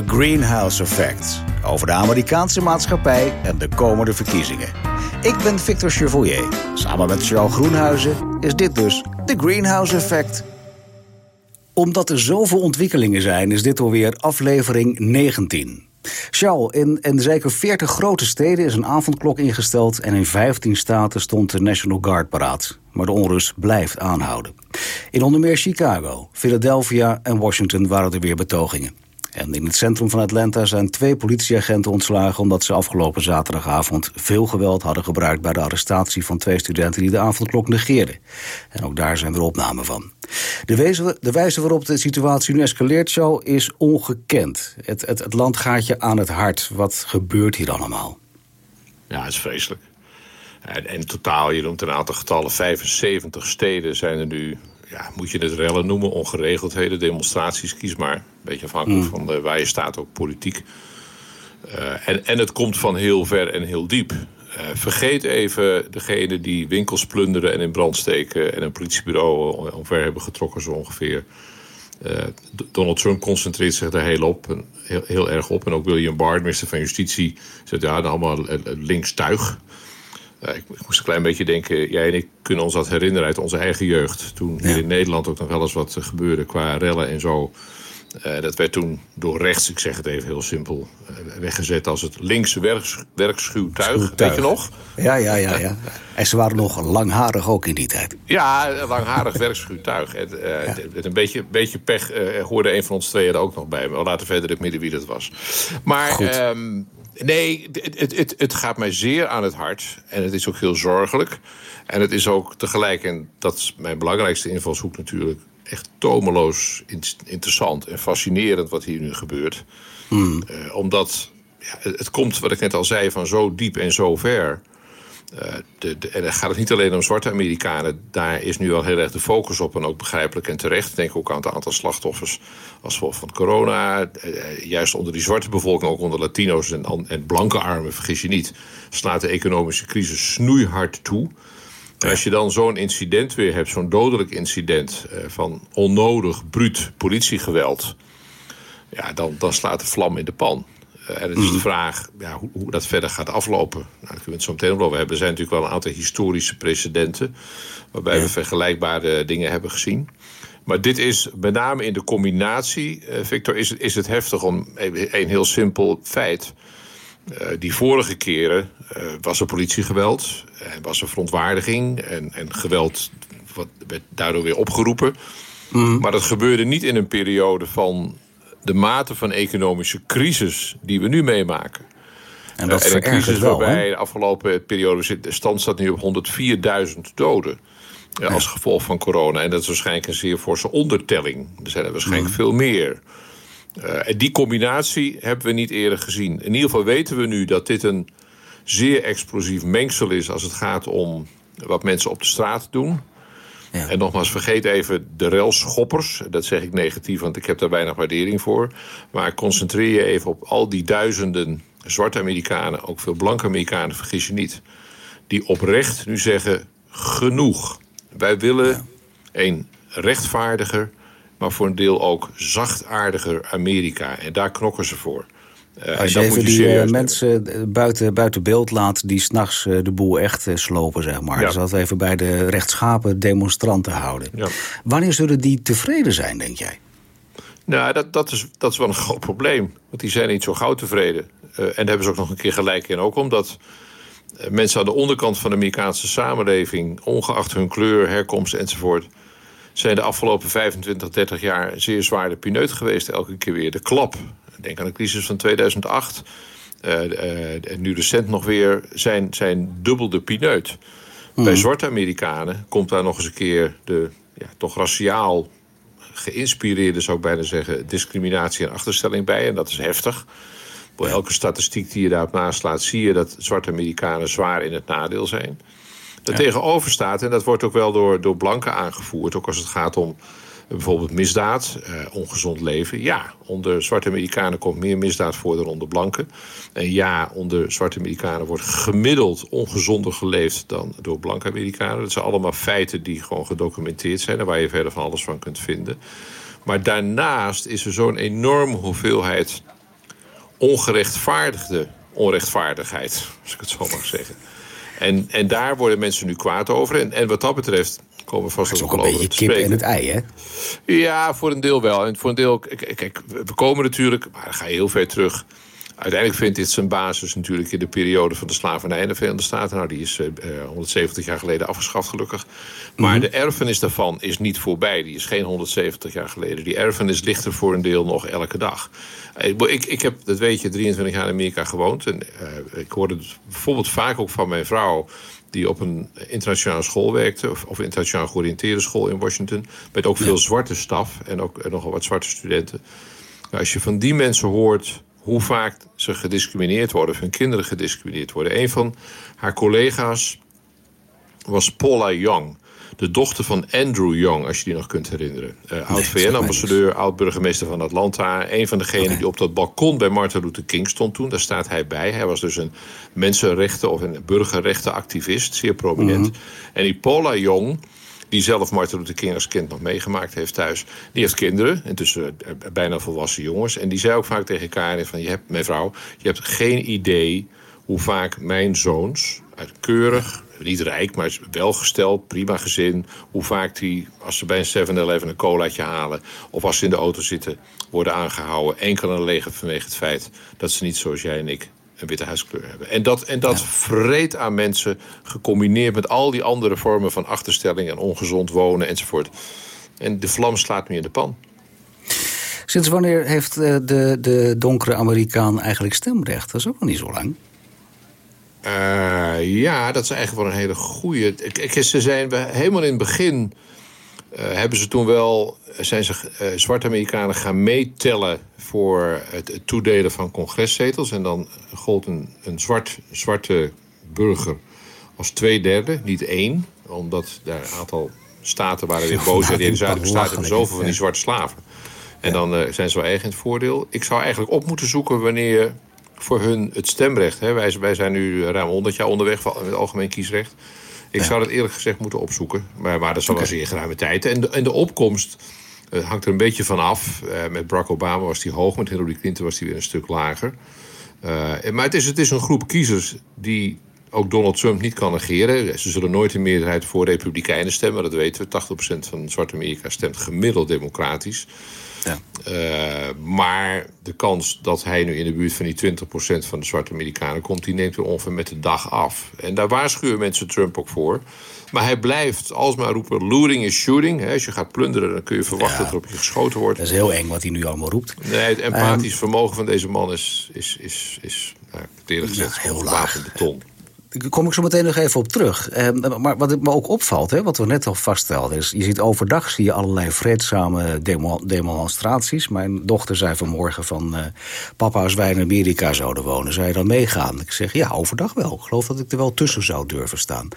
The Greenhouse Effect. Over de Amerikaanse maatschappij en de komende verkiezingen. Ik ben Victor Chevoyer. Samen met Charles Groenhuizen is dit dus The Greenhouse Effect. Omdat er zoveel ontwikkelingen zijn, is dit alweer aflevering 19. Charles, in, in zeker 40 grote steden is een avondklok ingesteld... en in 15 staten stond de National Guard paraat. Maar de onrust blijft aanhouden. In onder meer Chicago, Philadelphia en Washington waren er weer betogingen. En in het centrum van Atlanta zijn twee politieagenten ontslagen... omdat ze afgelopen zaterdagavond veel geweld hadden gebruikt... bij de arrestatie van twee studenten die de avondklok negeerden. En ook daar zijn er opnamen van. De wijze, de wijze waarop de situatie nu escaleert, zo is ongekend. Het, het, het land gaat je aan het hart. Wat gebeurt hier allemaal? Ja, het is vreselijk. En, en totaal, je noemt een aantal getallen, 75 steden zijn er nu ja, moet je het rellen noemen, ongeregeldheden, demonstraties, kies maar. Een beetje afhankelijk mm. van de, waar je staat, ook politiek. Uh, en, en het komt van heel ver en heel diep. Uh, vergeet even degene die winkels plunderen en in brand steken... en een politiebureau omver hebben getrokken zo ongeveer. Uh, Donald Trump concentreert zich daar heel, op, en heel, heel erg op. En ook William Barr, minister van Justitie, zegt... ja, allemaal links tuig ik, moest een klein beetje denken, jij en ik kunnen ons dat herinneren uit onze eigen jeugd. Toen hier in Nederland ook nog wel eens wat gebeurde qua rellen en zo. Uh, dat werd toen door rechts, ik zeg het even heel simpel, uh, weggezet als het linkse werks, werkschuwtuig. Weet je nog? Ja, ja, ja, ja. En ze waren nog langharig ook in die tijd. Ja, langharig werkschuwtuig. En, uh, ja. Met een beetje, beetje pech hoorde een van ons tweeën er ook nog bij. We laten verder het midden wie dat was. Maar um, Nee, het, het, het gaat mij zeer aan het hart. En het is ook heel zorgelijk. En het is ook tegelijk, en dat is mijn belangrijkste invalshoek natuurlijk... echt tomeloos interessant en fascinerend wat hier nu gebeurt. Hmm. Uh, omdat ja, het komt, wat ik net al zei, van zo diep en zo ver... De, de, en dan gaat het niet alleen om zwarte Amerikanen. Daar is nu al heel erg de focus op. En ook begrijpelijk en terecht. Denk ook aan het aantal slachtoffers als gevolg van corona. Uh, juist onder die zwarte bevolking, ook onder Latino's en, en blanke armen, vergis je niet. Slaat de economische crisis snoeihard toe. En als je dan zo'n incident weer hebt, zo'n dodelijk incident van onnodig, bruut politiegeweld. Ja, dan, dan slaat de vlam in de pan. Eh, en het is de mhm. vraag ja, hoe, hoe, dat verder gaat aflopen. Nou, daar kunnen we het zo meteen over hebben. Er zijn natuurlijk wel een aantal historische precedenten... waarbij we vergelijkbare dingen hebben gezien. Maar dit is met name in de combinatie, uh, Victor, is, is het heftig om een heel simpel feit. Uh, die vorige keren uh, was er politiegeweld, en was er verontwaardiging en, en geweld wat, werd daardoor weer opgeroepen. Mm. Maar dat gebeurde niet in een periode van de mate van economische crisis die we nu meemaken. En dat uh, en een crisis wel, waarbij de afgelopen periode de stand staat nu op 104.000 doden. Ja, als gevolg van corona. En dat is waarschijnlijk een zeer forse ondertelling. Er zijn er waarschijnlijk mm. veel meer. Uh, en die combinatie hebben we niet eerder gezien. In ieder geval weten we nu dat dit een zeer explosief mengsel is... als het gaat om wat mensen op de straat doen. Ja. En nogmaals, vergeet even de relschoppers. Dat zeg ik negatief, want ik heb daar weinig waardering voor. Maar concentreer je even op al die duizenden zwarte Amerikanen... ook veel blanke Amerikanen, vergis je niet... die oprecht nu zeggen, genoeg. Wij willen een rechtvaardiger, maar voor een deel ook zachtaardiger Amerika. En daar knokken ze voor. Uh, Als je even die uh, mensen buiten, buiten beeld laat die s'nachts uh, de boel echt slopen, zeg maar. Ja. Dus dat we even bij de rechtschapen demonstranten houden. Ja. Wanneer zullen die tevreden zijn, denk jij? Nou, dat, dat, is, dat is wel een groot probleem. Want die zijn niet zo gauw tevreden. en daar hebben ze ook nog een keer gelijk in. Ook omdat mensen aan de onderkant van de Amerikaanse samenleving... ongeacht hun kleur, herkomst enzovoort... zijn de afgelopen 25, 30 jaar zeer zwaar de pineut geweest. Elke keer weer de klap. Denk aan de crisis van 2008. Uh, uh, nu recent nog weer zijn, zijn dubbel de pineut. Mm. Bij zwarte Amerikanen komt daar nog eens een keer... de ja, toch raciaal geïnspireerde, zou ik bijna zeggen... discriminatie en achterstelling bij. En dat is heftig. Voor elke statistiek die je daarop naslaat, zie je dat zwarte Amerikanen zwaar in het nadeel zijn. Daartegenover staat, en dat wordt ook wel door, door blanken aangevoerd, ook als het gaat om bijvoorbeeld misdaad, eh, ongezond leven. Ja, onder zwarte Amerikanen komt meer misdaad voor dan onder blanken. En ja, onder zwarte Amerikanen wordt gemiddeld ongezonder geleefd dan door blanke Amerikanen. Dat zijn allemaal feiten die gewoon gedocumenteerd zijn en waar je verder van alles van kunt vinden. Maar daarnaast is er zo'n enorme hoeveelheid ongerechtvaardigde onrechtvaardigheid, als ik het zo mag zeggen. En, en daar worden mensen nu kwaad over. En, en wat dat betreft komen vast ook een beetje kip en het ei, hè? Ja, voor een deel wel. En voor een deel, kijk, we komen natuurlijk, maar dan ga je heel ver terug. Uiteindelijk vindt dit zijn basis natuurlijk in de periode van de slavernij in de Verenigde Staten. Nou, die is uh, eh, 170 jaar geleden afgeschaft, gelukkig. Maar mhm. de erfenis daarvan is niet voorbij. Die is geen 170 jaar geleden. Die erfenis ligt er voor een deel nog elke dag. Ik, ik heb, dat weet je, 23 jaar in Amerika gewoond. En uh, ik hoorde het bijvoorbeeld vaak ook van mijn vrouw die op een internationale school werkte... of, of internationaal georiënteerde school in Washington... met ook veel zwarte staf en ook nogal wat zwarte studenten. Nou, als je van die mensen hoort hoe vaak ze gediscrimineerd worden... of hun kinderen gediscrimineerd worden. Een van haar collega's was Paula Young de dochter van Andrew Young, als je die nog kunt herinneren. Uh, oud VN-ambassadeur, oud burgemeester van Atlanta. Een van degenen die op dat balkon bij Martin Luther King stond toen. Daar staat hij bij. Hij was dus een mensenrechten- of een burgerrechtenactivist, zeer prominent. Mhm. En die Paula Young die zelf Martin Luther King als kind nog meegemaakt heeft thuis. Die heeft kinderen, intussen eh, bijna volwassen jongens. En die zei ook vaak tegen Karin van... je hebt, mijn vrouw, je hebt geen idee hoe vaak mijn zoons keurig niet rijk, maar welgesteld, prima gezin. Hoe vaak die, als ze bij een 7-Eleven een colaatje halen... of als ze in de auto zitten, worden aangehouden. Enkel en alleen vanwege het feit dat ze niet zoals jij en ik een witte huiskleur hebben. En dat, en dat ja. vreet aan mensen, gecombineerd met al die andere vormen van achterstelling... en ongezond wonen enzovoort. En de vlam slaat nu in de pan. Sinds wanneer heeft eh, de, de donkere Amerikaan eigenlijk stemrecht? Dat is ook nog niet zo lang. Uh, ja, dat is eigenlijk wel een hele goede. Ze zijn we helemaal in het begin. Uh, hebben ze toen wel. zijn ze uh, zwarte Amerikanen gaan meetellen. voor het, het, toedelen van congreszetels. En dan gold een, een zwart, zwarte burger als twee derde, niet één. Omdat daar een aantal staten waren weer boos. En in de zuidelijke staten hebben zoveel van die zwarte slaven. En dan zijn ze wel eigen in het voordeel. Ik zou eigenlijk op moeten zoeken wanneer voor hun het stemrecht. Hè. Wij, wij zijn nu ruim 100 jaar onderweg van het algemeen kiesrecht. Ik zou dat eerlijk gezegd moeten opzoeken. Maar, maar dat is okay. een zeer geruime tijd. En de, en de opkomst uh, hangt er een beetje van af. Uh, met Barack Obama was die hoog, met Hillary Clinton was die weer een stuk lager. Uh, maar het is, het is een groep kiezers die ook Donald Trump niet kan negeren. Ze zullen nooit een meerderheid voor Republikeinen stemmen, dat weten we. 80% van Zwart-Amerika stemt gemiddeld democratisch. Ja. Uh, maar de kans dat hij nu in de buurt van die 20% van de zwarte Amerikanen komt, die neemt weer ongeveer met de dag af. En daar waarschuwen mensen Trump ook voor. Maar hij blijft alsmaar roepen: looting is shooting. Als je gaat plunderen, dan kun je verwachten ja. dat er op je geschoten wordt. Dat is heel eng wat hij nu allemaal roept. Nee, het empathisch um, vermogen van deze man is, is, is, is nou, eerlijk gezegd, heel laag. beton. Daar kom ik zo meteen nog even op terug. Eh, maar wat me ook opvalt, hè, wat we net al vaststelden... is je ziet overdag zie je allerlei vreedzame demo demonstraties. Mijn dochter zei vanmorgen van... Uh, papa, als wij in Amerika zouden wonen, zou je dan meegaan? Ik zeg, ja, overdag wel. Ik geloof dat ik er wel tussen zou durven staan.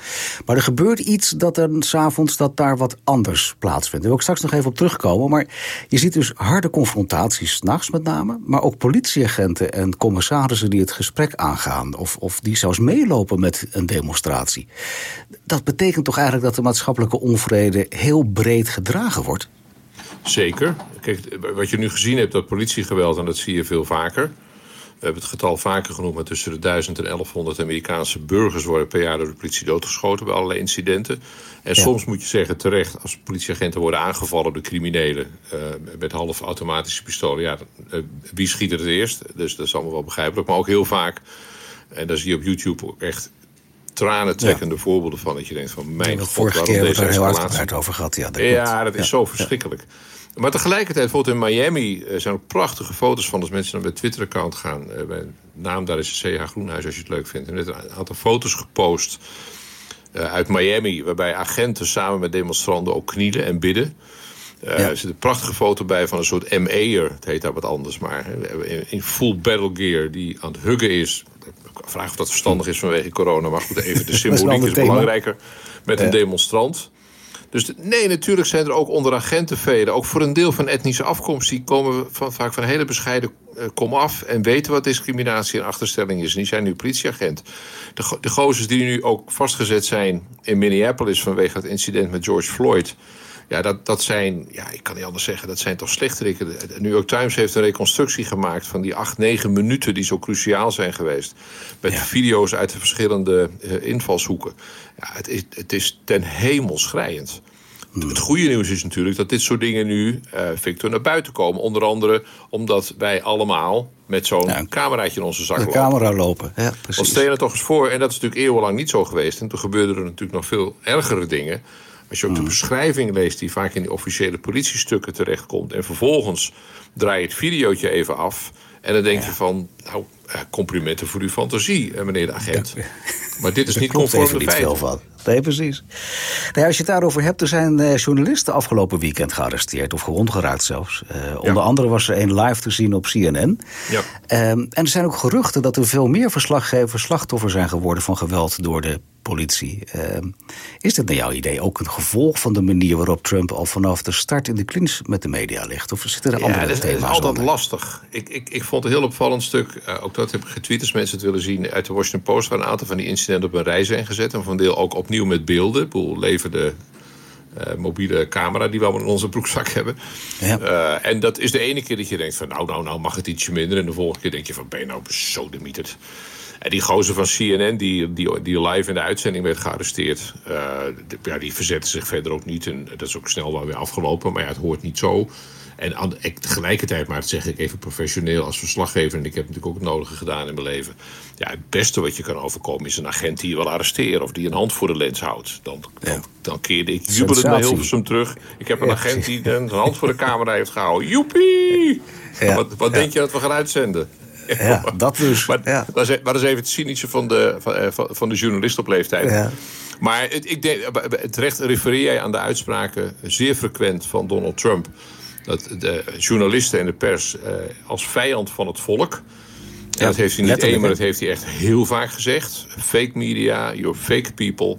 Maar er gebeurt iets dat er s'avonds dat daar wat anders plaatsvindt. Daar wil ik straks nog even op terugkomen. Maar je ziet dus harde confrontaties, s'nachts met name... maar ook politieagenten en commissarissen die het gesprek aangaan... of, of die zelfs meelopen met een demonstratie. Dat betekent toch eigenlijk dat de maatschappelijke onvrede heel breed gedragen wordt? Zeker. Kijk, wat je nu gezien hebt, dat politiegeweld, en dat zie je veel vaker. We hebben het getal vaker genoemd, maar tussen de 1000 en 1100 Amerikaanse burgers worden per jaar door de politie doodgeschoten bij allerlei incidenten. En ja. soms moet je zeggen terecht, als politieagenten worden aangevallen door criminelen uh, met half automatische pistolen, ja, uh, wie schiet er het eerst? Dus dat is allemaal wel begrijpelijk. Maar ook heel vaak, en daar zie je op YouTube ook echt tranentrekkende ja. voorbeelden van. Dat je denkt van mijn god, vorige keer hebben we er heel hard over gehad. Ja, dat, ja, dat is zo verschrikkelijk. Maar tegelijkertijd, bijvoorbeeld in Miami uh, zijn ook prachtige foto's van als mensen naar mijn Twitter-account gaan. Uh, mijn naam daar is CH Groenhuis als je het leuk vindt. En net een aantal foto's gepost uh, uit Miami, waarbij agenten samen met demonstranten ook knielen en bidden. Ja. Er zit een prachtige foto bij van een soort ME'er. Het heet daar wat anders, maar in full battle gear die aan het huggen is vraag of dat verstandig is vanwege corona. Maar goed, even de symboliek is, belangrijker met een demonstrant. Dus de, nee, natuurlijk zijn er ook onder agenten velen. Ook voor een deel van etnische afkomst. Die komen van, vaak van hele bescheiden uh, kom af. En weten wat discriminatie en achterstelling is. En die zijn nu politieagent. De, de gozers die nu ook vastgezet zijn in Minneapolis. vanwege het incident met George Floyd. Ja, dat, dat zijn, ja, ik kan niet anders zeggen, dat zijn toch slechterikken. De New York Times heeft een reconstructie gemaakt van die acht, negen minuten die zo cruciaal zijn geweest. Met video's uit de verschillende uh, invalshoeken. Ja, het, is, het is ten hemel schrijend. Het goede nieuws is natuurlijk dat dit soort dingen nu, uh, Victor, naar buiten komen. Onder andere omdat wij allemaal met zo'n ja, cameraatje in onze zak lopen. camera lopen, ja, precies. Want stel je toch eens voor, en dat is natuurlijk eeuwenlang niet zo geweest... en toen gebeurden er natuurlijk nog veel ergere dingen... Als je ook de mm. beschrijving leest die vaak in die officiële politiestukken terechtkomt... en vervolgens draai je het videootje even af... en dan denk je van, nou, eh, complimenten voor uw fantasie, eh, meneer de agent. Maar dit is niet conform de feiten. Van. Nee, precies. Nou, als je het daarover hebt, er zijn uh, journalisten afgelopen weekend gearresteerd... of gewond geraakt zelfs. onder andere was er een live te zien op CNN. Ja. Ehm, en er zijn ook geruchten dat er veel meer verslaggevers... slachtoffer zijn geworden van geweld door de politie. Ehm, is dit naar jouw idee ook een gevolg van de manier waarop Trump al vanaf de start in de clinch met de media ligt? Of zitten er andere ja, thema's Het is altijd lastig. Ik, ik, ik vond een heel opvallend stuk, uh, ook dat heb ik getweet als mensen het willen zien, uit de Washington Post, waar een aantal van die incidenten op een rij zijn gezet. En van deel ook opnieuw met beelden. Ik leverde uh, mobiele camera die we allemaal in onze broekzak hebben. Ja. Uh, en dat is de ene keer dat je denkt van nou, nou, nou mag het ietsje minder. En de volgende keer denk je van ben je nou zo demieterd. En die gozer van CNN, die, die, die live in de uitzending werd gearresteerd... Uh, ja, die verzette zich verder ook niet. En dat is ook snel wel weer afgelopen. Maar ja, het hoort niet zo. En aan, tegelijkertijd, maar dat zeg ik even professioneel als verslaggever... en ik heb natuurlijk ook het nodige gedaan in mijn leven... ja, het beste wat je kan overkomen is een agent die je wil arresteren... of die een hand voor de lens houdt. Dan, dan, dan keerde ik jubelend naar Hilversum terug. Ik heb een agent die een hand voor de camera heeft gehouden. Joepie! Ja. Wat, wat denk je dat we gaan uitzenden? Ja, dat dus. Maar, ja. dat, is, maar dat is even het cynische van de, van, eh, van de journalist op leeftijd. Ja. Maar het, ik denk, terecht refereer jij aan de uitspraken zeer frequent van Donald Trump. Dat de journalisten en de pers eh, als vijand van het volk. Ja, dat heeft hij niet één, maar dat heeft hij echt heel vaak gezegd. Fake media, you're fake people.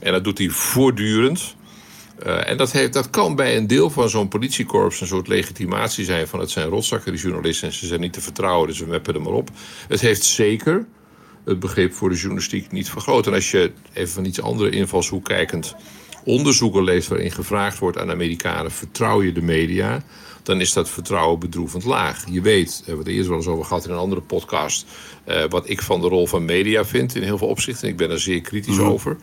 En dat doet hij voortdurend. Uh, en dat, heeft, dat kan bij een deel van zo'n politiekorps een soort legitimatie zijn van het zijn rotzakken, die journalisten, en ze zijn niet te vertrouwen, dus we meppen er maar op. Het heeft zeker het begrip voor de journalistiek niet vergroot. En als je even van iets andere invalshoek kijkend onderzoeken leest waarin gevraagd wordt aan Amerikanen: vertrouw je de media? Dan is dat vertrouwen bedroevend laag. Je weet, we hebben het eerst wel eens over gehad in een andere podcast, uh, wat ik van de rol van media vind in heel veel opzichten. Ik ben er zeer kritisch mm over.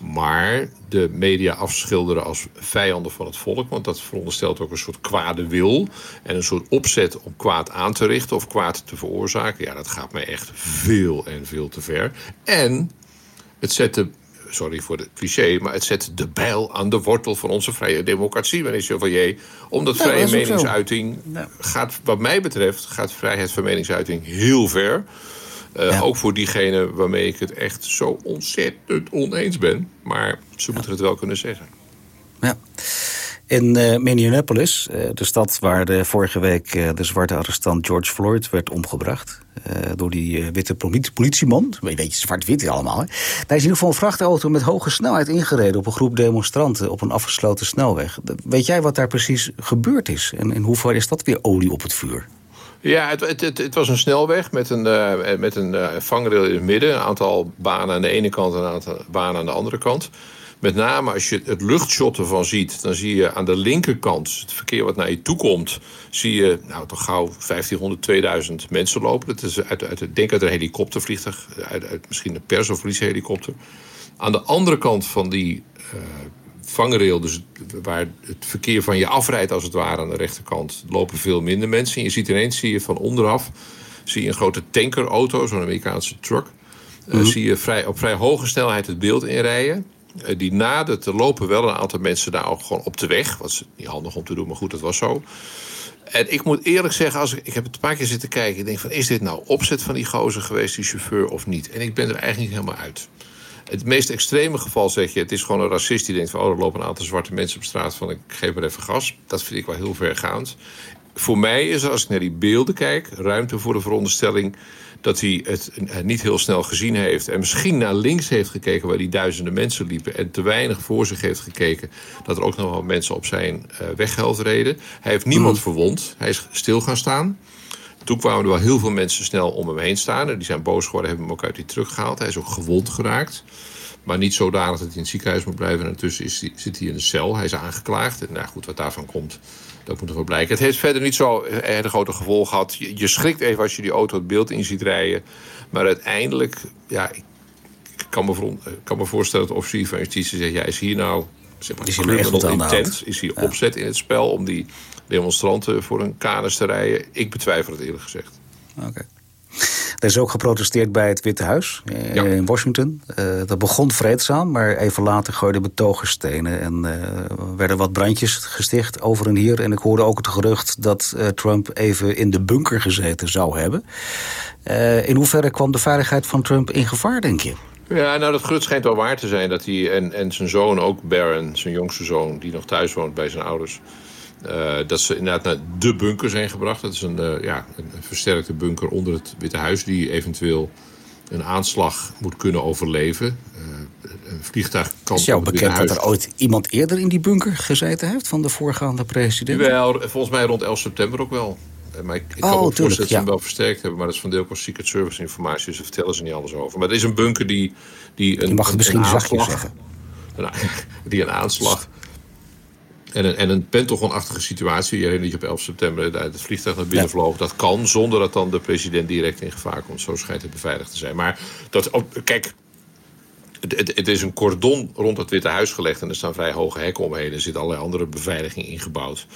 Maar de media afschilderen als vijanden van het volk, want dat veronderstelt ook een soort kwade wil en een soort opzet om kwaad aan te richten of kwaad te veroorzaken. Ja, dat gaat mij echt veel en veel te ver. En het zet de, sorry voor het cliché, maar het zet de bijl aan de wortel van onze vrije democratie, meneer Chevalier. Omdat vrije meningsuiting gaat, wat mij betreft, gaat vrijheid van meningsuiting heel ver. Uh, Ook voor diegene waarmee ik het echt zo ontzettend oneens ben. Maar ze moeten het wel kunnen zeggen. Ja. In uh, Minneapolis, uh, de stad waar vorige week de zwarte arrestant George Floyd werd omgebracht. door die witte politieman. Weet je, zwart-wit allemaal. Hè? Daar is in ieder geval een vrachtauto met hoge snelheid ingereden op een groep demonstranten op een afgesloten snelweg. Weet jij wat daar precies gebeurd is? En in hoeverre is dat weer olie op het vuur? Ja, het, het, het, het, was een snelweg met een, uh, met een vangrail in het midden. Een aantal banen aan de ene kant en een aantal banen aan de andere kant. Met name als je het luchtshot ervan ziet, dan zie je aan de linkerkant, het verkeer wat naar je toe komt, zie je nou toch gauw 1500, 2000 mensen lopen. Dat is uit, uit, denk uit een helikoptervliegtuig, uit, uit misschien een pers- of. Aan de andere kant van die uh, vangrail, dus waar het verkeer van je afrijdt als het ware aan de rechterkant, lopen veel minder mensen. En je ziet ineens, zie je van onderaf, zie je een grote tankerauto, zo'n Amerikaanse truck. Mm zie je vrij, op vrij hoge snelheid het beeld inrijden. Uh, die nadert, er lopen wel een aantal mensen daar ook gewoon op de weg. Wat is niet handig om te doen, maar goed, dat was zo. En ik moet eerlijk zeggen, als ik, ik heb het een paar keer zitten kijken... ik denk van, is dit nou opzet van die gozer geweest, die chauffeur, of niet? En ik ben er eigenlijk niet helemaal uit. Het meest extreme geval zeg je, het is gewoon een racist die denkt van... oh, er lopen een aantal zwarte mensen op straat van ik geef maar even gas. Dat vind ik wel heel vergaand. Voor mij is als ik naar die beelden kijk, ruimte voor de veronderstelling... dat hij het niet heel snel gezien heeft... en misschien naar links heeft gekeken waar die duizenden mensen liepen... en te weinig voor zich heeft gekeken dat er ook nog wel mensen op zijn uh, weggeld reden. Hij heeft niemand mm. verwond, hij is stil gaan staan... Toen kwamen er wel heel veel mensen snel om hem heen staan. En die zijn boos geworden, hebben hem ook uit die teruggehaald. Hij is ook gewond geraakt. Maar niet zodanig dat hij in het ziekenhuis moet blijven. En intussen is hij, zit hij in de cel. Hij is aangeklaagd. En nou goed, wat daarvan komt, dat moet er wel blijken. Het heeft verder niet zo erg grote gevolgen gehad. Je, je schrikt even als je die auto het beeld in ziet rijden. Maar uiteindelijk, ja, ik kan me, kan me voorstellen dat de officier van justitie zegt... ja, is hier nou zeg maar, is hier echt intent? Is hier opzet in het spel om die demonstranten voor een kanus te rijden? Ik betwijfel het eerlijk gezegd. Oké. Er is ook geprotesteerd bij het Witte Huis eh, in Washington. Uh, dat begon vreedzaam, maar even later gooiden betogers stenen... en uh, werden wat brandjes gesticht over en hier. En ik hoorde ook het gerucht dat Trump even in de bunker gezeten zou hebben. in hoeverre kwam de veiligheid van Trump in gevaar, denk je? Ja, nou dat gerucht schijnt wel waar te zijn. Dat hij en, en zijn zoon, ook Barron, zijn jongste zoon... die nog thuis woont bij zijn ouders... Uh, dat ze inderdaad naar de bunker zijn gebracht. Dat is een, uh, ja, een versterkte bunker onder het Witte Huis... die eventueel een aanslag moet kunnen overleven. Uh, een vliegtuig kan... Is jou bekend dat er ooit iemand eerder in die bunker gezeten heeft... van de voorgaande president? Wel, volgens mij rond 11 september ook wel. Maar ik, ik kan oh, me voorstellen dat ze hem wel versterkt hebben. Maar dat is van deel van Secret Service informatie. Dus daar vertellen ze niet alles over. Maar het is een bunker die... die een, Je mag het misschien zachtjes zeggen. Een, die een aanslag en een, en een Pentagon-achtige situatie. Je herinnert je op 11 september het vliegtuig naar binnen vloog. Dat kan zonder dat dan de president direct in gevaar komt. Zo schijnt het beveiligd te zijn. Maar dat, oh, kijk, het, het, is een cordon rond het Witte Huis gelegd. En er staan vrij hoge hekken omheen. Er zit allerlei andere beveiliging ingebouwd.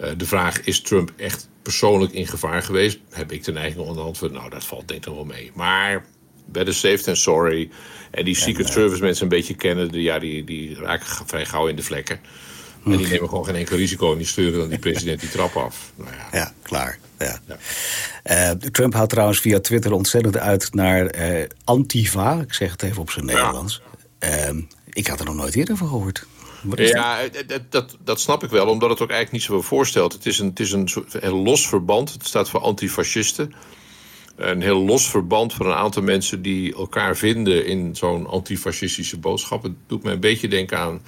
Uh, de vraag, is Trump echt persoonlijk in gevaar geweest? Heb ik de neiging om te antwoorden, nou dat valt denk ik nog wel mee. Maar better safe than sorry. En die Secret Service mensen een beetje kennen, ja, die, die raken vrij gauw in de vlekken. En die nemen gewoon geen enkel risico en die sturen dan die president die trap af. Nou ja. ja, klaar. Ja. ja. Uh, Trump haalt trouwens via Twitter ontzettend uit naar uh, Antifa. Ik zeg het even op zijn Nederlands. Uh, ik had er nog nooit eerder van gehoord. Ja, dat, dat, dat, snap ik wel, omdat het ook eigenlijk niet zoveel voorstelt. Het is een, het is een, een los verband. Het staat voor antifascisten. Een heel los verband van een aantal mensen die elkaar vinden in zo'n antifascistische boodschap. Het doet me een beetje denken aan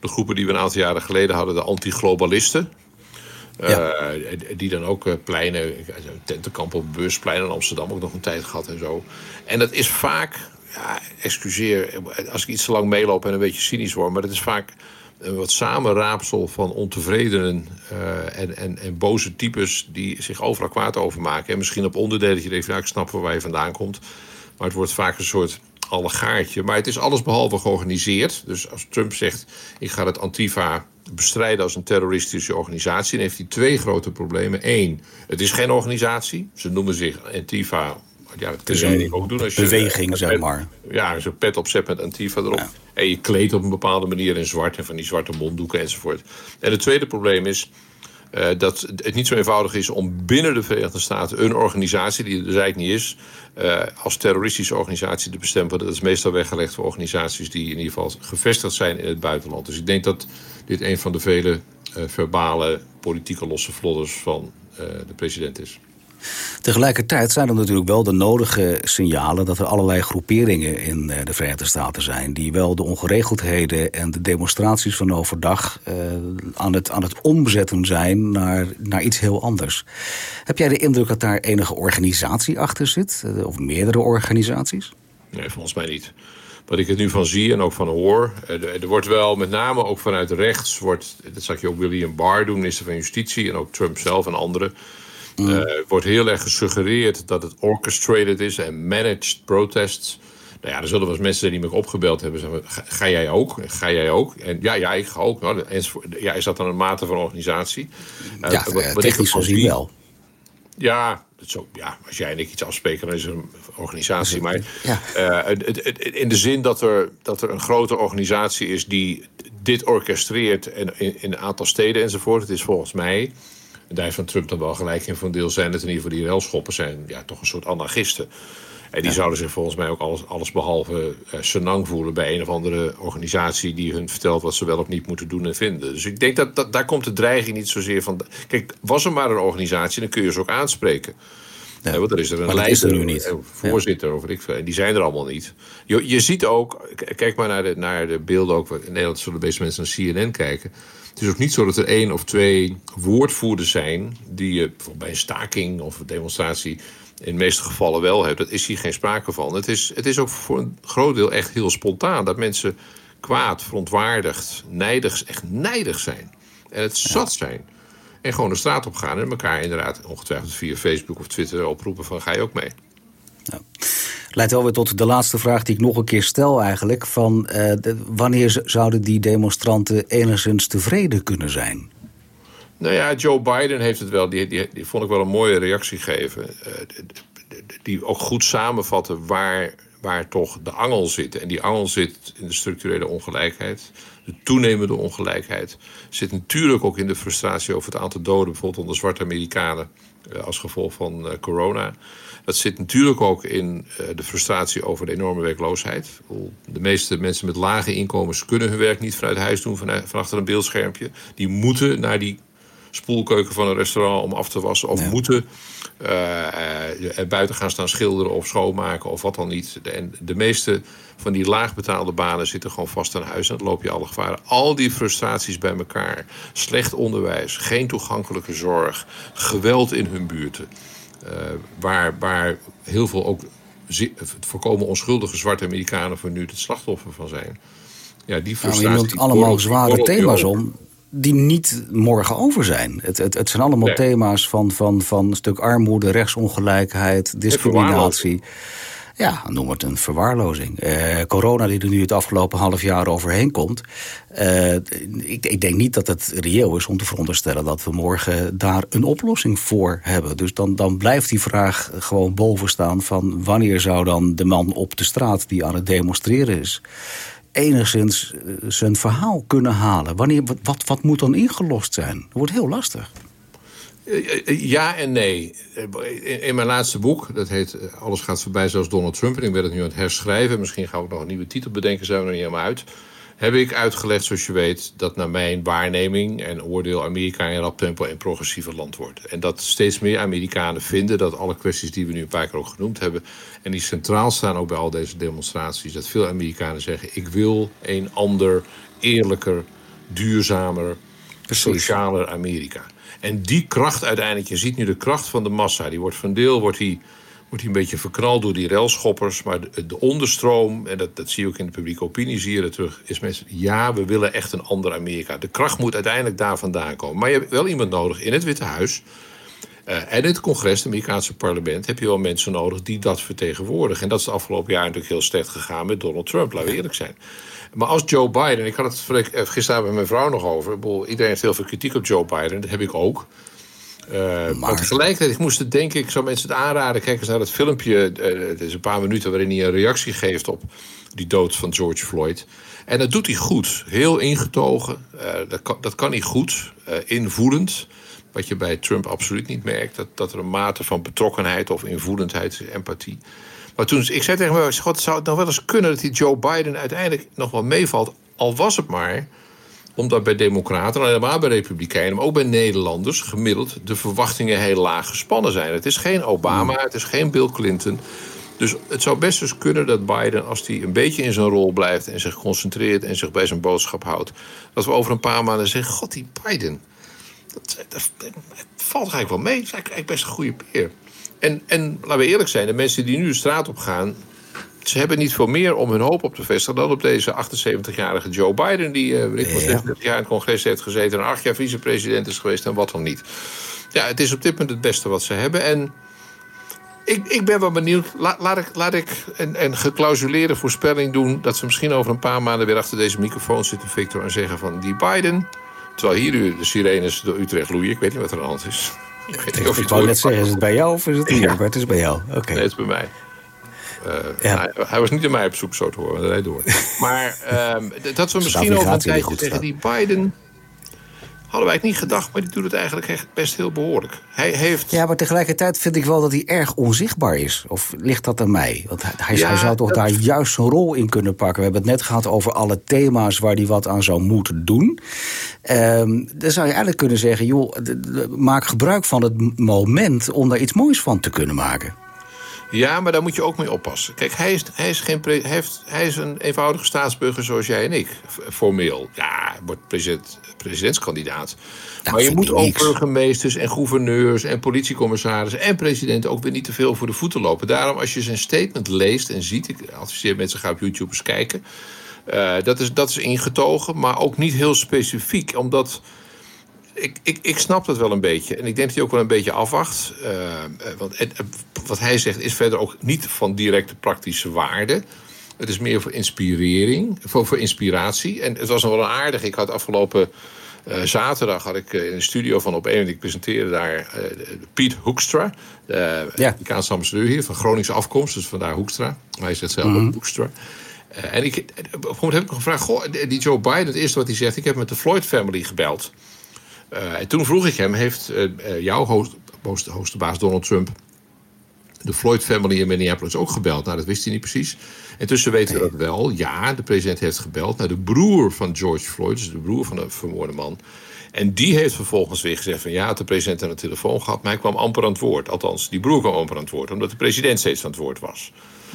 de groepen die we een aantal jaren geleden hadden, de antiglobalisten. Ja. Uh, die dan ook uh, pleinen, tentenkamp op Beursplein in Amsterdam ook nog een tijd gehad en zo. En dat is vaak, ja, excuseer als ik iets te lang meeloop en een beetje cynisch word, maar dat is vaak een wat samenraapsel van ontevredenen uh, en, en, en boze types die zich overal kwaad over maken. En misschien op onderdelen dat je denkt, nou, ik snap waar je vandaan komt. Maar het wordt vaak een soort allegaartje. Maar het is alles behalve georganiseerd. Dus als Trump zegt: ik ga het Antifa bestrijden als een terroristische organisatie, dan heeft hij twee grote problemen. Eén, het is geen organisatie. Ze noemen zich Antifa. Ja, dat kun je ook doen als je. Beweging, zeg maar. Ja, je pet opzet met Antifa erop. En je kleedt op een bepaalde manier in zwart en van die zwarte monddoeken enzovoort. En het tweede probleem is uh, dat het niet zo eenvoudig is om binnen de Verenigde Staten een organisatie, die er niet is, uh, als terroristische organisatie te bestempelen. Dat is meestal weggelegd voor organisaties die in ieder geval gevestigd zijn in het buitenland. Dus ik denk dat dit een van de vele uh, verbale politieke losse vlodders van de president is. Tegelijkertijd zijn er natuurlijk wel de nodige signalen dat er allerlei groeperingen in eh, de Verenigde Staten zijn. Die wel de ongeregeldheden en de demonstraties van overdag uh, aan, het, aan het omzetten zijn naar, naar iets heel anders. Heb jij de indruk dat daar enige organisatie achter zit? Eh, of meerdere organisaties? Nee, volgens mij niet wat ik er nu van zie en ook van hoor. Er wordt wel met name ook vanuit rechts, wordt, dat zag je ook William Barr doen, minister van Justitie, en ook Trump zelf en anderen. Uh, wordt heel erg gesuggereerd dat het orchestrated is en managed protests. Nou ja, er zullen wel eens mensen die me opgebeld hebben. Zeggen, ga, ga, jij ook? Ga jij ook? En ja, ja, ik ga ook. Nou, ja, is dat dan een mate van organisatie? Uh, ja, wat, wat technisch gezien wel. Ja, zo, ja, als jij en ik iets afspreken, dan is het een organisatie. Maar ja. uh, in de zin dat er, dat er een grote organisatie is die dit orchestreert en in, in een aantal steden enzovoort. Het is volgens mij daar heeft van Trump dan wel gelijk in. Van deel zijn het in ieder geval die relschoppen zijn ja, toch een soort anarchisten. En die zouden zich volgens mij ook alles, alles behalve uh, senang voelen bij een of andere organisatie die hun vertelt wat ze wel of niet moeten doen en vinden. Dus ik denk dat, dat daar komt de dreiging niet zozeer van. Kijk, was er maar een organisatie, dan kun je ze ook aanspreken. Ja. want er is er een nu niet. voorzitter, of ik Die zijn er allemaal niet. Je, je ziet ook, kijk maar naar de, naar de beelden ook. In Nederland zullen de meeste mensen naar CNN kijken. Het is ook niet zo dat er één of twee woordvoerders zijn... die je bij een staking of een demonstratie in de meeste gevallen wel hebt. Dat is hier geen sprake van. Het is, het is ook voor een groot deel echt heel spontaan. Dat mensen kwaad, verontwaardigd, nijdig, echt nijdig zijn. En het zat zijn. En gewoon de straat op gaan en elkaar inderdaad ongetwijfeld via Facebook of Twitter oproepen van ga je ook mee. Ja. Leidt wel weer tot de laatste vraag die ik nog een keer stel eigenlijk. Van, uh, wanneer zouden die demonstranten enigszins tevreden kunnen zijn? Nou ja, Joe Biden heeft het wel, die, die, die vond ik wel een mooie reactie geven. Uh, die ook goed samenvatten waar, waar toch de angel zit. En die angel zit in de structurele ongelijkheid de toenemende ongelijkheid zit natuurlijk ook in de frustratie over het aantal doden, bijvoorbeeld onder zwarte Amerikanen eh, als gevolg van eh, corona. Dat zit natuurlijk ook in eh, de frustratie over de enorme werkloosheid. De meeste mensen met lage inkomens kunnen hun werk niet vanuit huis doen, van achter een beeldschermpje. Die moeten naar die spoelkeuken van een restaurant om af te wassen. Of moeten uh, er buiten gaan staan schilderen of schoonmaken of wat dan niet. En de meeste van die laagbetaalde banen zitten gewoon vast aan huis. En dan loop je alle gevaren. Al die frustraties bij elkaar. Slecht onderwijs, geen toegankelijke zorg, geweld in hun buurten. Uh, waar, waar heel veel ook voorkomen onschuldige zwarte Amerikanen voor nu het slachtoffer van zijn. Ja, die frustratie. Nou, je noemt allemaal zware thema's om die niet morgen over zijn. Het, het, het zijn allemaal thema's van, van, van een stuk armoede, rechtsongelijkheid, discriminatie. Ja, noem het een verwaarlozing. Eh, corona die er nu het afgelopen half jaar overheen komt. Uh, ik, ik, denk niet dat het reëel is om te veronderstellen dat we morgen daar een oplossing voor hebben. Dus dan, dan blijft die vraag gewoon boven staan van wanneer zou dan de man op de straat die aan het demonstreren is enigszins eh, zijn verhaal kunnen halen? Wanneer, wat, wat moet dan ingelost zijn? Dat wordt heel lastig. Eh, eh, ja en nee. In mijn laatste boek, dat heet Alles gaat voorbij zoals Donald Trump... en ik ben het nu aan het herschrijven. Misschien gaan we nog een nieuwe titel bedenken, zijn we er niet helemaal uit heb ik uitgelegd, zoals je weet, dat naar mijn waarneming en oordeel Amerika in rap tempo een progressieve land wordt. En dat steeds meer Amerikanen vinden dat alle kwesties die we nu een paar keer ook genoemd hebben, en die centraal staan ook bij al deze demonstraties, dat veel Amerikanen zeggen: ik wil een ander, eerlijker, duurzamer, socialer Amerika. En die kracht uiteindelijk, je ziet nu de kracht van de massa, die wordt van deel, wordt die wordt hij een beetje verknald door die relschoppers. Maar de, de, onderstroom, en dat, dat zie je ook in de publieke opinie, zie je er terug, is mensen, ja, we willen echt een ander Amerika. De kracht moet uiteindelijk daar vandaan komen. Maar je hebt wel iemand nodig in het Witte Huis. Uh, en het congres, het Amerikaanse parlement, heb je wel mensen nodig die dat vertegenwoordigen. En dat is het afgelopen jaar natuurlijk heel slecht gegaan met Donald Trump, laten we eerlijk zijn. Maar als Joe Biden, ik had het eh, gisteren met mijn vrouw nog over. Iedereen heeft heel veel kritiek op Joe Biden, dat heb ik ook. Uh, maar... tegelijkertijd, ik moest het denken, ik zou mensen het aanraden. Kijk eens naar dat filmpje. Uh, het is een paar minuten waarin hij een reactie geeft op die dood van George Floyd. En dat doet hij goed. Heel ingetogen. Uh, dat, kan, dat kan hij goed. invoelend. Wat je bij Trump absoluut niet merkt. Dat, dat er een mate van betrokkenheid of invoelendheid, empathie. Maar toen, ik zei tegen me, God, zou het nou wel eens kunnen dat die Joe Biden uiteindelijk nog wel meevalt. Al was het maar omdat bij democraten, en helemaal bij republikeinen... maar ook bij Nederlanders gemiddeld de verwachtingen heel laag gespannen zijn. Het is geen Obama, het is geen Bill Clinton... Dus het zou best eens kunnen dat Biden, als hij een beetje in zijn rol blijft en zich concentreert en zich bij zijn boodschap houdt, dat we over een paar maanden zeggen: God, die Biden, dat, dat, valt eigenlijk wel mee. Dat is eigenlijk best een goede peer. En, en laten we eerlijk zijn, de mensen die nu de straat op gaan, ze hebben niet veel meer om hun hoop op te vestigen dan op deze 78-jarige Joe Biden, die uh, ik ja. 36 jaar in het congres heeft gezeten en acht jaar vicepresident is geweest en wat dan niet. Ja, het is op dit moment het beste wat ze hebben. En ik, ik ben wel benieuwd. laat ik, laat ik een, een geclausuleerde voorspelling doen. Dat ze misschien over een paar maanden weer achter deze microfoon zitten, Victor. En zeggen van die Biden. Terwijl hier de sirenes door Utrecht loeien. Ik weet niet wat er aan de hand is. Ik, weet niet of ik wou net zeggen, is het bij jou of is het hier? Maar het is bij jou. Oké. Nee, het is bij mij. Uh, hij, hij, was niet in mij op zoek, zo te horen. Dat door. maar uh, dat we misschien over een tijdje tegen die Biden... Hadden wij het niet gedacht, maar die doet het eigenlijk echt best heel behoorlijk. Hij heeft... Ja, maar tegelijkertijd vind ik wel dat hij erg onzichtbaar is. Of ligt dat aan mij? Want hij, hij zou toch daar juist zijn rol in kunnen pakken. We hebben het net gehad over alle thema's waar hij wat aan zou moeten doen. Um, dan zou je eigenlijk kunnen zeggen... joh, maak gebruik van het moment om daar iets moois van te kunnen maken. Ja, maar daar moet je ook mee oppassen. Kijk, hij is, hij is, geen hij heeft, hij is een eenvoudige staatsburger zoals jij en ik, formeel. Ja, hij wordt president, presidentskandidaat. maar je moet ook burgemeesters en gouverneurs en politiecommissarissen en presidenten ook weer niet te veel voor de voeten lopen. Daarom, als je zijn statement leest en ziet, ik adviseer mensen ga op YouTube eens kijken. Uh, dat, is, dat is ingetogen, maar ook niet heel specifiek, omdat ik, ik, ik snap dat wel een beetje. En ik denk dat hij ook wel een beetje afwacht. Uh, want wat hij zegt is verder ook niet van directe praktische waarde. Het is meer voor inspirering, voor, voor inspiratie. En het was nog wel een aardig. Ik had afgelopen uh, zaterdag had ik in de studio van Op 1, ik presenteerde daar Piet Hoekstra, de ja. Amerikaanse ambassadeur hier, van Groningse afkomst, dus vandaar Hoekstra. Hij zegt zelf mm -hmm. Hoekstra. En ik, op een moment heb ik gevraagd: Goh, die Joe Biden, het eerste wat hij zegt, ik heb met de Floyd family gebeld. Uh, en toen vroeg ik hem: Heeft uh, jouw host, host, hoogste baas Donald Trump de Floyd family in Minneapolis ook gebeld? Nou, dat wist hij niet precies. Intussen weten we dat wel. Ja, de president heeft gebeld naar de broer van George Floyd, dus de broer van de vermoorde man. En die heeft vervolgens weer gezegd van ja, had de president aan de telefoon gehad, maar hij kwam amper aan het woord. Althans, die broer kwam amper aan het woord, omdat de president steeds aan het woord was.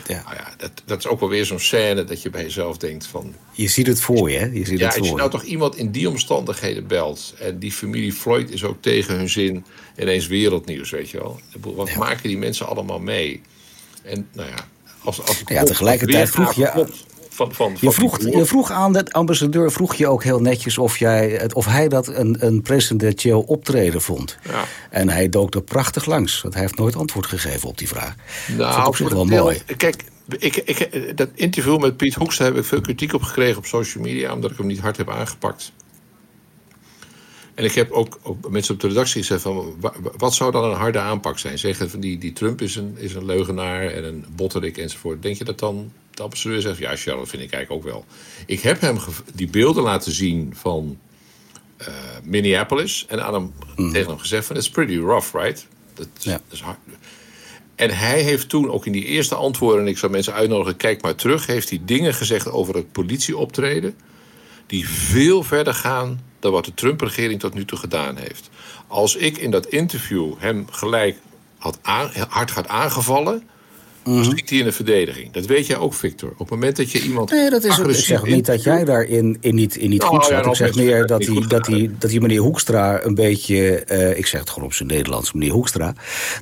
Ja. Nou ja, dat, dat is ook wel weer zo'n scène dat je bij jezelf denkt van... Je ziet het voor je, hè? Je ziet ja, het als je nou toch iemand in die omstandigheden belt... en die familie Floyd is ook tegen hun zin ineens wereldnieuws, weet je wel. Wat ja. maken die mensen allemaal mee? En nou ja, als... als ja, tegelijkertijd vroeg je... Van, van, je, vroeg, je vroeg aan de ambassadeur vroeg je ook heel netjes of, jij, of hij dat een, een presidentieel optreden vond. Ja. En hij dook er prachtig langs. Want hij heeft nooit antwoord gegeven op die vraag. Nou, dat is wel mooi. Kijk, ik, ik, dat interview met Piet Hoekstra heb ik veel kritiek op gekregen op social media, omdat ik hem niet hard heb aangepakt. En ik heb ook, ook mensen op de redactie gezegd van... wat zou dan een harde aanpak zijn? Zeggen van die, die Trump is een, is een leugenaar en een botterik enzovoort. Denk je dat dan de ambassadeur zegt... ja, Charles, dat vind ik eigenlijk ook wel. Ik heb hem die beelden laten zien van uh, Minneapolis... en aan hem, mm. tegen hem gezegd van... it's pretty rough, right? Dat, ja. dat is hard. En hij heeft toen ook in die eerste antwoorden... en ik zou mensen uitnodigen, kijk maar terug... heeft hij dingen gezegd over het politieoptreden... die veel verder gaan wat de Trump-regering tot nu toe gedaan heeft. Als ik in dat interview hem gelijk had hard had aangevallen Mm -hmm. hij in de verdediging. Dat weet jij ook, Victor. Op het moment dat je iemand. Nee, dat is ook, ik zeg niet dat jij daarin in niet, in niet nou, goed zat. ik zeg meer dat die, dat, die, dat die meneer Hoekstra een beetje. Uh, ik zeg het gewoon op zijn Nederlands, meneer Hoekstra.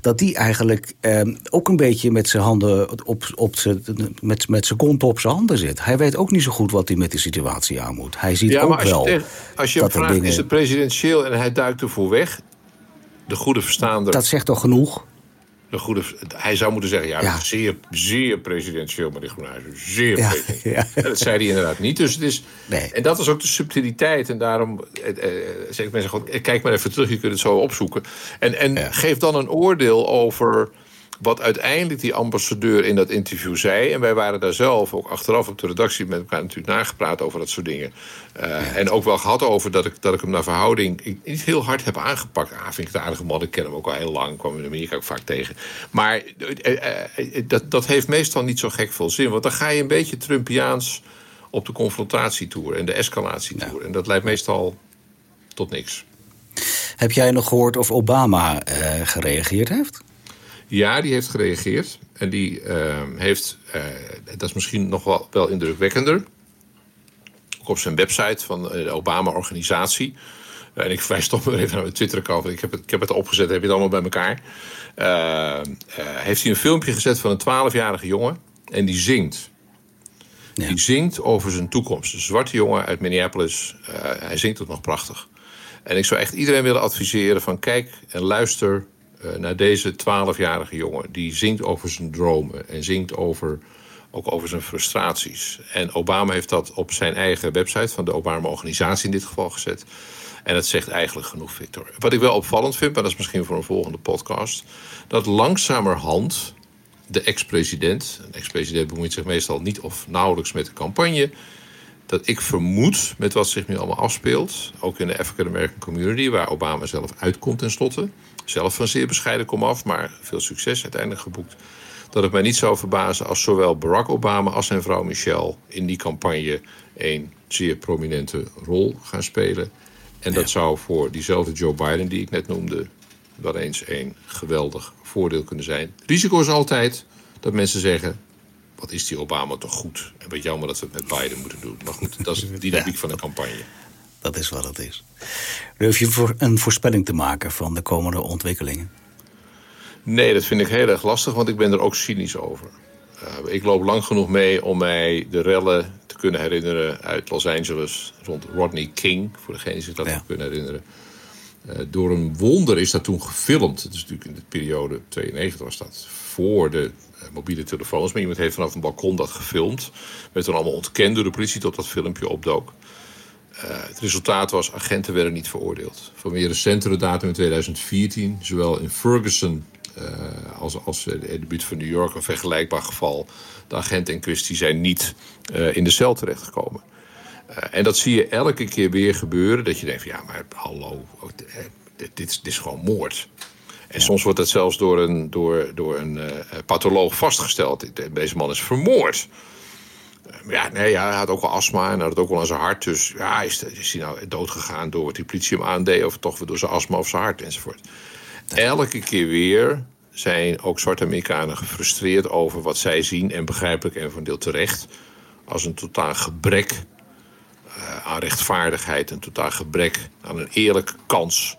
Dat die eigenlijk uh, ook een beetje met zijn handen op, op zijn, met, met zijn kont op zijn handen zit. Hij weet ook niet zo goed wat hij met die situatie aan moet. Hij ziet ja, ook als wel. Je als je hem vraagt, dingen... is het presidentieel en hij duikt ervoor weg. De goede verstaander. Dat zegt toch genoeg? De goede. Hij zou moeten zeggen: ja, ja. zeer, zeer presidentieel, meneer Groenhuizen. Zeer ja, ja. Dat zei hij inderdaad niet. Dus het is. Nee. En dat is ook de subtiliteit. En daarom eh, eh, zeg ik mensen gewoon: eh, kijk maar even terug, je kunt het zo opzoeken. En, en geef dan een oordeel over wat uiteindelijk die ambassadeur in dat interview zei. En wij waren daar zelf ook achteraf op de redactie met elkaar natuurlijk nagepraat over dat soort dingen. Uh, En ook wel gehad over dat ik, dat ik hem naar verhouding niet heel hard heb aangepakt. Ah, vind ik het aardige man, ik ken hem ook al heel lang, kwam in Amerika ook vaak tegen. Maar uh, uh, dat, dat heeft meestal niet zo gek veel zin, want dan ga je een beetje Trumpiaans op de confrontatietour en de escalatietour. Ja. En dat leidt meestal tot niks. Heb jij nog gehoord of Obama gereageerd heeft? Ja, die heeft gereageerd. En die uh, heeft, uh, dat is misschien nog wel, wel indrukwekkender. Ook op zijn website van de Obama-organisatie. En ik verwijs toch maar even naar mijn Twitter-account. Ik, heb het, ik heb het opgezet, heb je het allemaal bij elkaar. Uh, heeft hij een filmpje gezet van een 12-jarige jongen. En die zingt. Ja. Die zingt over zijn toekomst. Een zwarte jongen uit Minneapolis. hij zingt het nog prachtig. En ik zou echt iedereen willen adviseren van kijk en luister naar deze 12-jarige jongen. Die zingt over zijn dromen en zingt over, ook over zijn frustraties. En Obama heeft dat op zijn eigen website van de Obama-organisatie in dit geval gezet. En dat zegt eigenlijk genoeg, Victor. Wat ik wel opvallend vind, maar dat is misschien voor een volgende podcast... dat langzamerhand de ex-president... een ex-president bemoeit zich meestal niet of nauwelijks met de campagne dat ik vermoed met wat zich nu allemaal afspeelt, ook in de African American community, waar Obama zelf uitkomt tenslotte, zelf van zeer bescheiden komaf, maar veel succes uiteindelijk geboekt, dat het mij niet zou verbazen als zowel Barack Obama als zijn vrouw Michelle in die campagne een zeer prominente rol gaan spelen. En dat zou voor diezelfde Joe Biden, die ik net noemde, wel eens een geweldig voordeel kunnen zijn. Risico is altijd dat mensen zeggen: wat is die Obama toch goed? En wat jammer dat we het met Biden moeten doen. Maar goed, dat is de dynamiek van de campagne. Dat is wat het is. Durf je voor een voorspelling te maken van de komende ontwikkelingen? Nee, dat vind ik heel erg lastig, want ik ben er ook cynisch over. Uh, ik loop lang genoeg mee om mij de rellen te kunnen herinneren uit Los Angeles rond Rodney King, voor degene die zich dat ja. kunnen herinneren. Uh, door een wonder is dat toen gefilmd. Het is natuurlijk in de periode 92 was dat voor de uh, mobiele telefoons. Maar iemand heeft vanaf een balkon dat gefilmd. Werd dan allemaal ontkend door de politie tot dat filmpje opdook. Het resultaat was, agenten werden niet veroordeeld. Van meer recentere datum in 2014, zowel in Ferguson uh, als, als in de buurt van New York een vergelijkbaar geval. De agenten in kwestie zijn niet uh, in de cel terechtgekomen. Uh, en dat zie je elke keer weer gebeuren. Dat je denkt van ja, maar hallo, dit, dit, is, dit is gewoon moord. En soms wordt dat zelfs door een, door, door een patholoog vastgesteld. Deze man is vermoord. Ja, nee, ja, hij had ook wel astma en had ook wel aan zijn hart. Dus ja, is, hij nou doodgegaan door wat die politie hem aandeed... of toch door zijn astma of zijn hart enzovoort. Elke keer weer zijn ook zwarte Amerikanen gefrustreerd over wat zij zien... en begrijpelijk en van deel terecht... als een totaal gebrek uh, aan rechtvaardigheid... een totaal gebrek aan een eerlijke kans...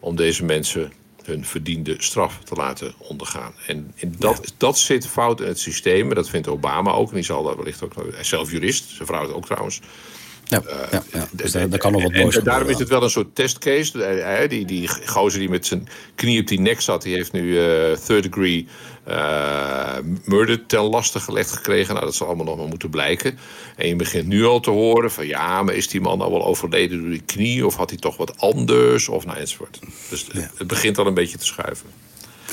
om deze mensen hun verdiende straf te laten ondergaan. En, en dat, ja. dat zit fout in het systeem. En dat vindt Obama ook. En die zal dat wellicht ook... Hij is zelf jurist, zijn vrouw ook trouwens... Ja, ja, ja. Dus daar, daar, kan nog wat moois En daarom is het wel een soort testcase. Die, die gozer die met zijn knie op die nek zat... die heeft nu uh, third degree uh, murder ten laste gelegd gekregen. Nou, dat zal allemaal nog maar moeten blijken. En je begint nu al te horen van... ja, maar is die man nou wel overleden door die knie... of had hij toch wat anders, of nou enzovoort. Dus het begint al een beetje te schuiven.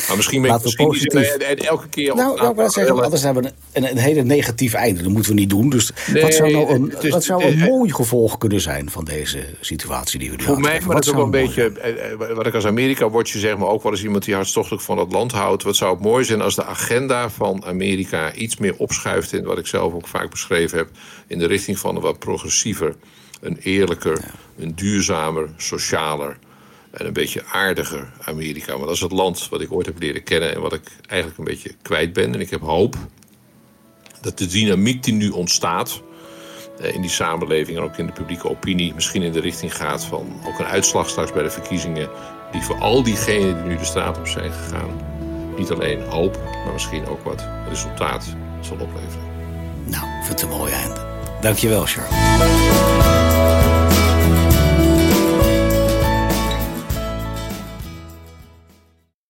Maar misschien ben ik positief. En, elke keer. Nou, zeggen, anders hebben we een, een, hele negatief einde. Dat moeten we niet doen. Dus nee, wat zou nou een, dus, wat zou een mooi gevolg kunnen zijn van deze situatie die we nu Voor mij, maar dat is ook wel een beetje. Wat ik als Amerika-watcher zeg, maar ook wel eens iemand die hartstochtelijk van het land houdt. Wat zou het mooi zijn als de agenda van Amerika iets meer opschuift in wat ik zelf ook vaak beschreven heb. In de richting van een wat progressiever, een eerlijker, een duurzamer, socialer en een beetje aardiger Amerika. Maar dat is het land wat ik ooit heb leren kennen en wat ik eigenlijk een beetje kwijt ben. En ik heb hoop dat de dynamiek die nu ontstaat eh, in die samenleving en ook in de publieke opinie misschien in de richting gaat van ook een uitslag straks bij de verkiezingen die voor al diegenen die nu de straat op zijn gegaan niet alleen hoop, maar misschien ook wat resultaat zal opleveren. Nou, ik vind het een mooi einde. Dankjewel, Charles.